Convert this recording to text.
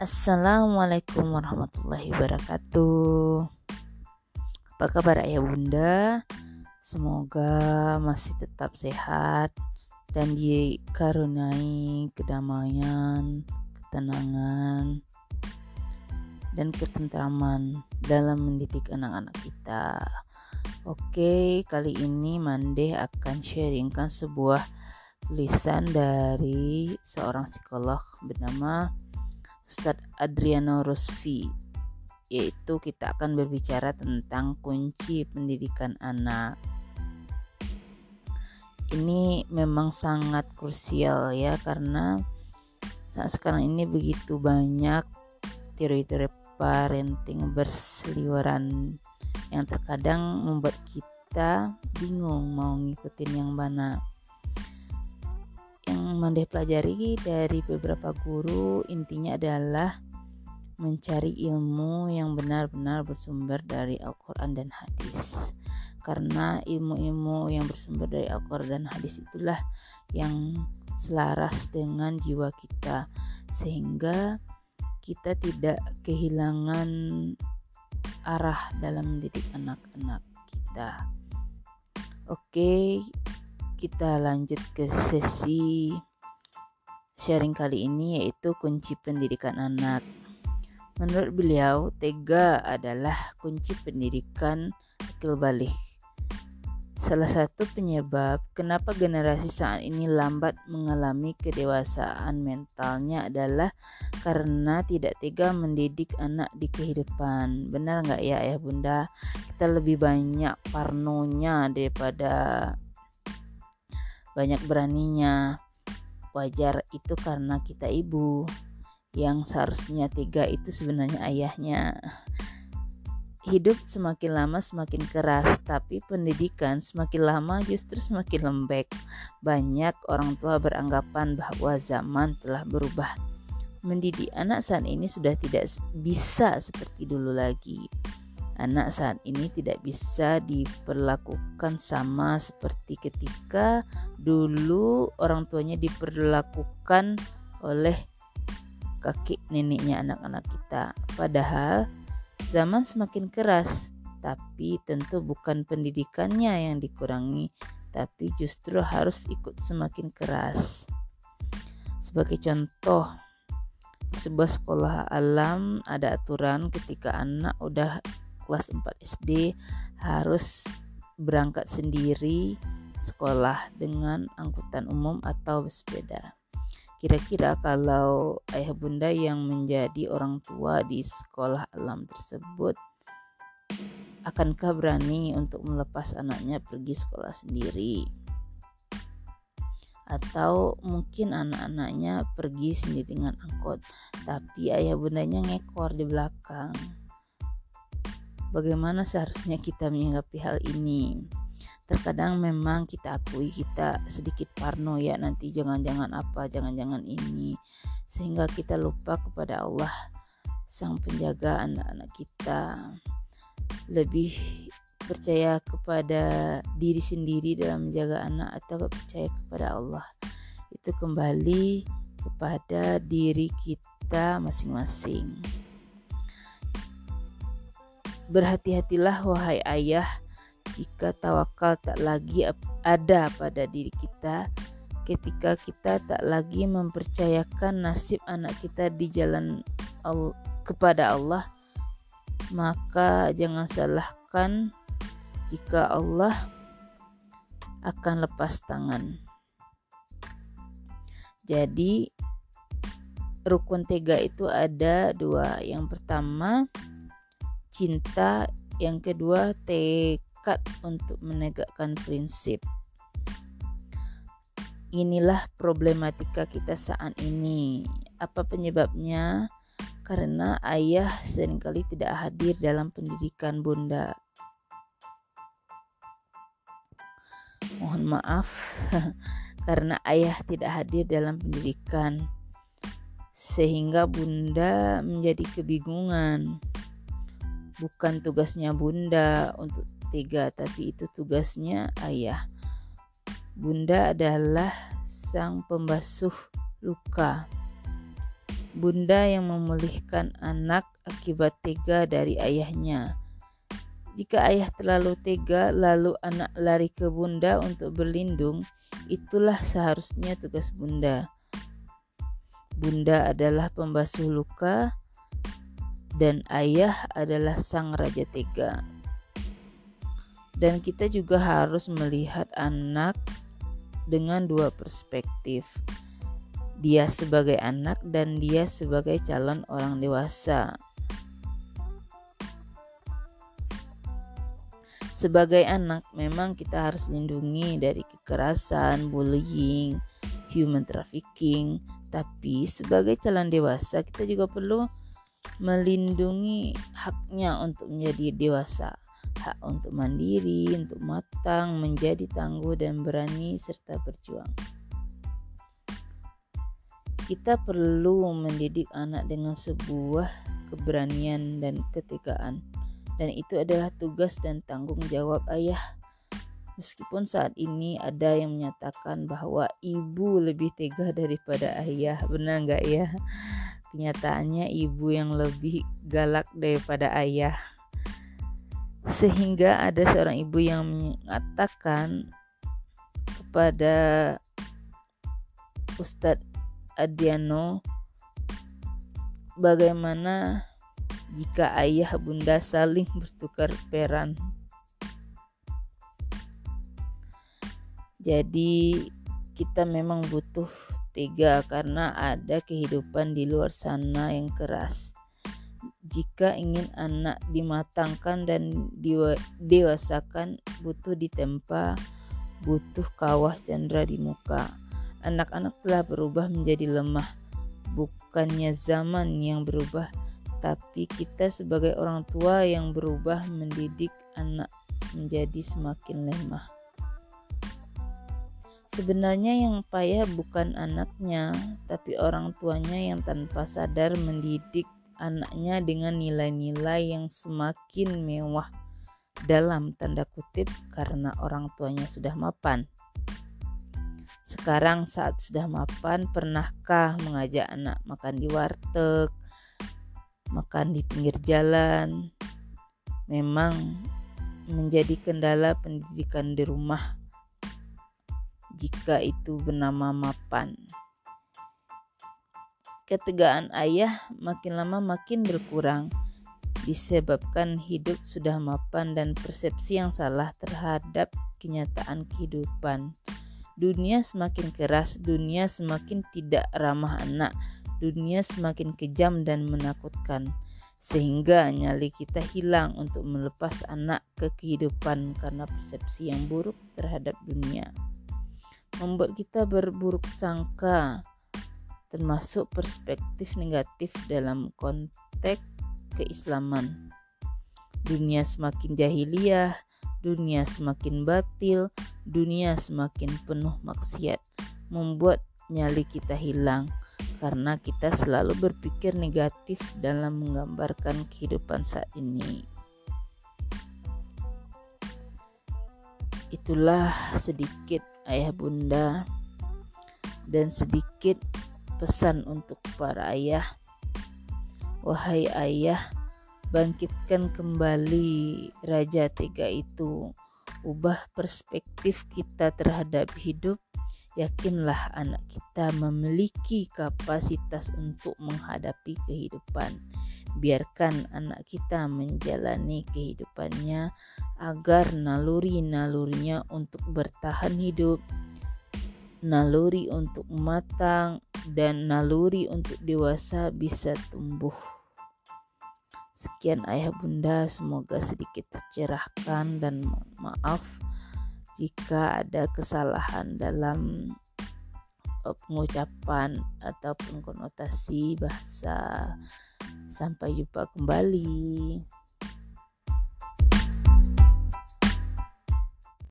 Assalamualaikum warahmatullahi wabarakatuh. Apa kabar ayah bunda? Semoga masih tetap sehat dan dikaruniai kedamaian, ketenangan, dan ketentraman dalam mendidik anak-anak kita. Oke, kali ini Mande akan sharingkan sebuah tulisan dari seorang psikolog bernama Ustadz Adriano Rosvi yaitu kita akan berbicara tentang kunci pendidikan anak. Ini memang sangat krusial ya karena saat sekarang ini begitu banyak teori-teori parenting berseliweran yang terkadang membuat kita bingung mau ngikutin yang mana yang Mande pelajari dari beberapa guru intinya adalah mencari ilmu yang benar-benar bersumber dari Al-Quran dan hadis karena ilmu-ilmu yang bersumber dari Al-Quran dan hadis itulah yang selaras dengan jiwa kita sehingga kita tidak kehilangan arah dalam mendidik anak-anak kita. Oke, kita lanjut ke sesi sharing kali ini yaitu kunci pendidikan anak. Menurut beliau, tega adalah kunci pendidikan akil balik. Salah satu penyebab kenapa generasi saat ini lambat mengalami kedewasaan mentalnya adalah karena tidak tega mendidik anak di kehidupan. Benar nggak ya ayah bunda? Kita lebih banyak parnonya daripada banyak beraninya. Wajar itu karena kita ibu yang seharusnya tiga itu sebenarnya ayahnya. Hidup semakin lama semakin keras, tapi pendidikan semakin lama justru semakin lembek. Banyak orang tua beranggapan bahwa zaman telah berubah. Mendidik anak saat ini sudah tidak bisa seperti dulu lagi anak saat ini tidak bisa diperlakukan sama seperti ketika dulu orang tuanya diperlakukan oleh kakek neneknya anak-anak kita. Padahal zaman semakin keras, tapi tentu bukan pendidikannya yang dikurangi, tapi justru harus ikut semakin keras. Sebagai contoh, di sebuah sekolah alam ada aturan ketika anak udah kelas 4 SD harus berangkat sendiri sekolah dengan angkutan umum atau bersepeda. Kira-kira kalau ayah bunda yang menjadi orang tua di sekolah alam tersebut akankah berani untuk melepas anaknya pergi sekolah sendiri? Atau mungkin anak-anaknya pergi sendiri dengan angkot, tapi ayah bundanya ngekor di belakang bagaimana seharusnya kita menyikapi hal ini. Terkadang memang kita akui kita sedikit parno ya nanti jangan-jangan apa, jangan-jangan ini. Sehingga kita lupa kepada Allah sang penjaga anak-anak kita. Lebih percaya kepada diri sendiri dalam menjaga anak atau percaya kepada Allah. Itu kembali kepada diri kita masing-masing. Berhati-hatilah wahai ayah jika tawakal tak lagi ada pada diri kita ketika kita tak lagi mempercayakan nasib anak kita di jalan Allah, kepada Allah maka jangan salahkan jika Allah akan lepas tangan. Jadi rukun tega itu ada dua. Yang pertama cinta, yang kedua tekad untuk menegakkan prinsip. Inilah problematika kita saat ini. Apa penyebabnya? Karena ayah sering kali tidak hadir dalam pendidikan bunda. Mohon maaf karena ayah tidak hadir dalam pendidikan sehingga bunda menjadi kebingungan bukan tugasnya bunda untuk tiga tapi itu tugasnya ayah bunda adalah sang pembasuh luka Bunda yang memulihkan anak akibat tega dari ayahnya. Jika ayah terlalu tega, lalu anak lari ke bunda untuk berlindung, itulah seharusnya tugas bunda. Bunda adalah pembasuh luka, dan ayah adalah sang raja tega. Dan kita juga harus melihat anak dengan dua perspektif dia sebagai anak dan dia sebagai calon orang dewasa. Sebagai anak, memang kita harus lindungi dari kekerasan, bullying, human trafficking, tapi sebagai calon dewasa, kita juga perlu melindungi haknya untuk menjadi dewasa, hak untuk mandiri, untuk matang, menjadi tangguh dan berani serta berjuang. Kita perlu mendidik anak dengan sebuah keberanian dan ketegaan. Dan itu adalah tugas dan tanggung jawab ayah. Meskipun saat ini ada yang menyatakan bahwa ibu lebih tega daripada ayah, benar nggak ya? Kenyataannya ibu yang lebih galak daripada ayah. Sehingga ada seorang ibu yang mengatakan kepada Ustadz Adiano bagaimana jika ayah bunda saling bertukar peran. Jadi kita memang butuh tiga karena ada kehidupan di luar sana yang keras. Jika ingin anak dimatangkan dan dewasakan butuh ditempa, butuh kawah chandra di muka anak-anak telah berubah menjadi lemah. Bukannya zaman yang berubah, tapi kita sebagai orang tua yang berubah mendidik anak menjadi semakin lemah. Sebenarnya yang payah bukan anaknya, tapi orang tuanya yang tanpa sadar mendidik anaknya dengan nilai-nilai yang semakin mewah dalam tanda kutip karena orang tuanya sudah mapan. Sekarang saat sudah mapan, pernahkah mengajak anak makan di warteg, makan di pinggir jalan? Memang menjadi kendala pendidikan di rumah jika itu bernama mapan. Ketegaan ayah makin lama makin berkurang disebabkan hidup sudah mapan dan persepsi yang salah terhadap kenyataan kehidupan. Dunia semakin keras, dunia semakin tidak ramah anak, dunia semakin kejam dan menakutkan. Sehingga nyali kita hilang untuk melepas anak ke kehidupan karena persepsi yang buruk terhadap dunia. Membuat kita berburuk sangka, termasuk perspektif negatif dalam konteks keislaman. Dunia semakin jahiliyah, dunia semakin batil, dunia semakin penuh maksiat, membuat nyali kita hilang karena kita selalu berpikir negatif dalam menggambarkan kehidupan saat ini. Itulah sedikit ayah bunda dan sedikit pesan untuk para ayah. Wahai ayah, bangkitkan kembali Raja Tega itu, ubah perspektif kita terhadap hidup. Yakinlah anak kita memiliki kapasitas untuk menghadapi kehidupan. Biarkan anak kita menjalani kehidupannya agar naluri-nalurinya untuk bertahan hidup, naluri untuk matang, dan naluri untuk dewasa bisa tumbuh. Sekian ayah bunda, semoga sedikit tercerahkan dan maaf jika ada kesalahan dalam eh, pengucapan ataupun konotasi bahasa. Sampai jumpa kembali.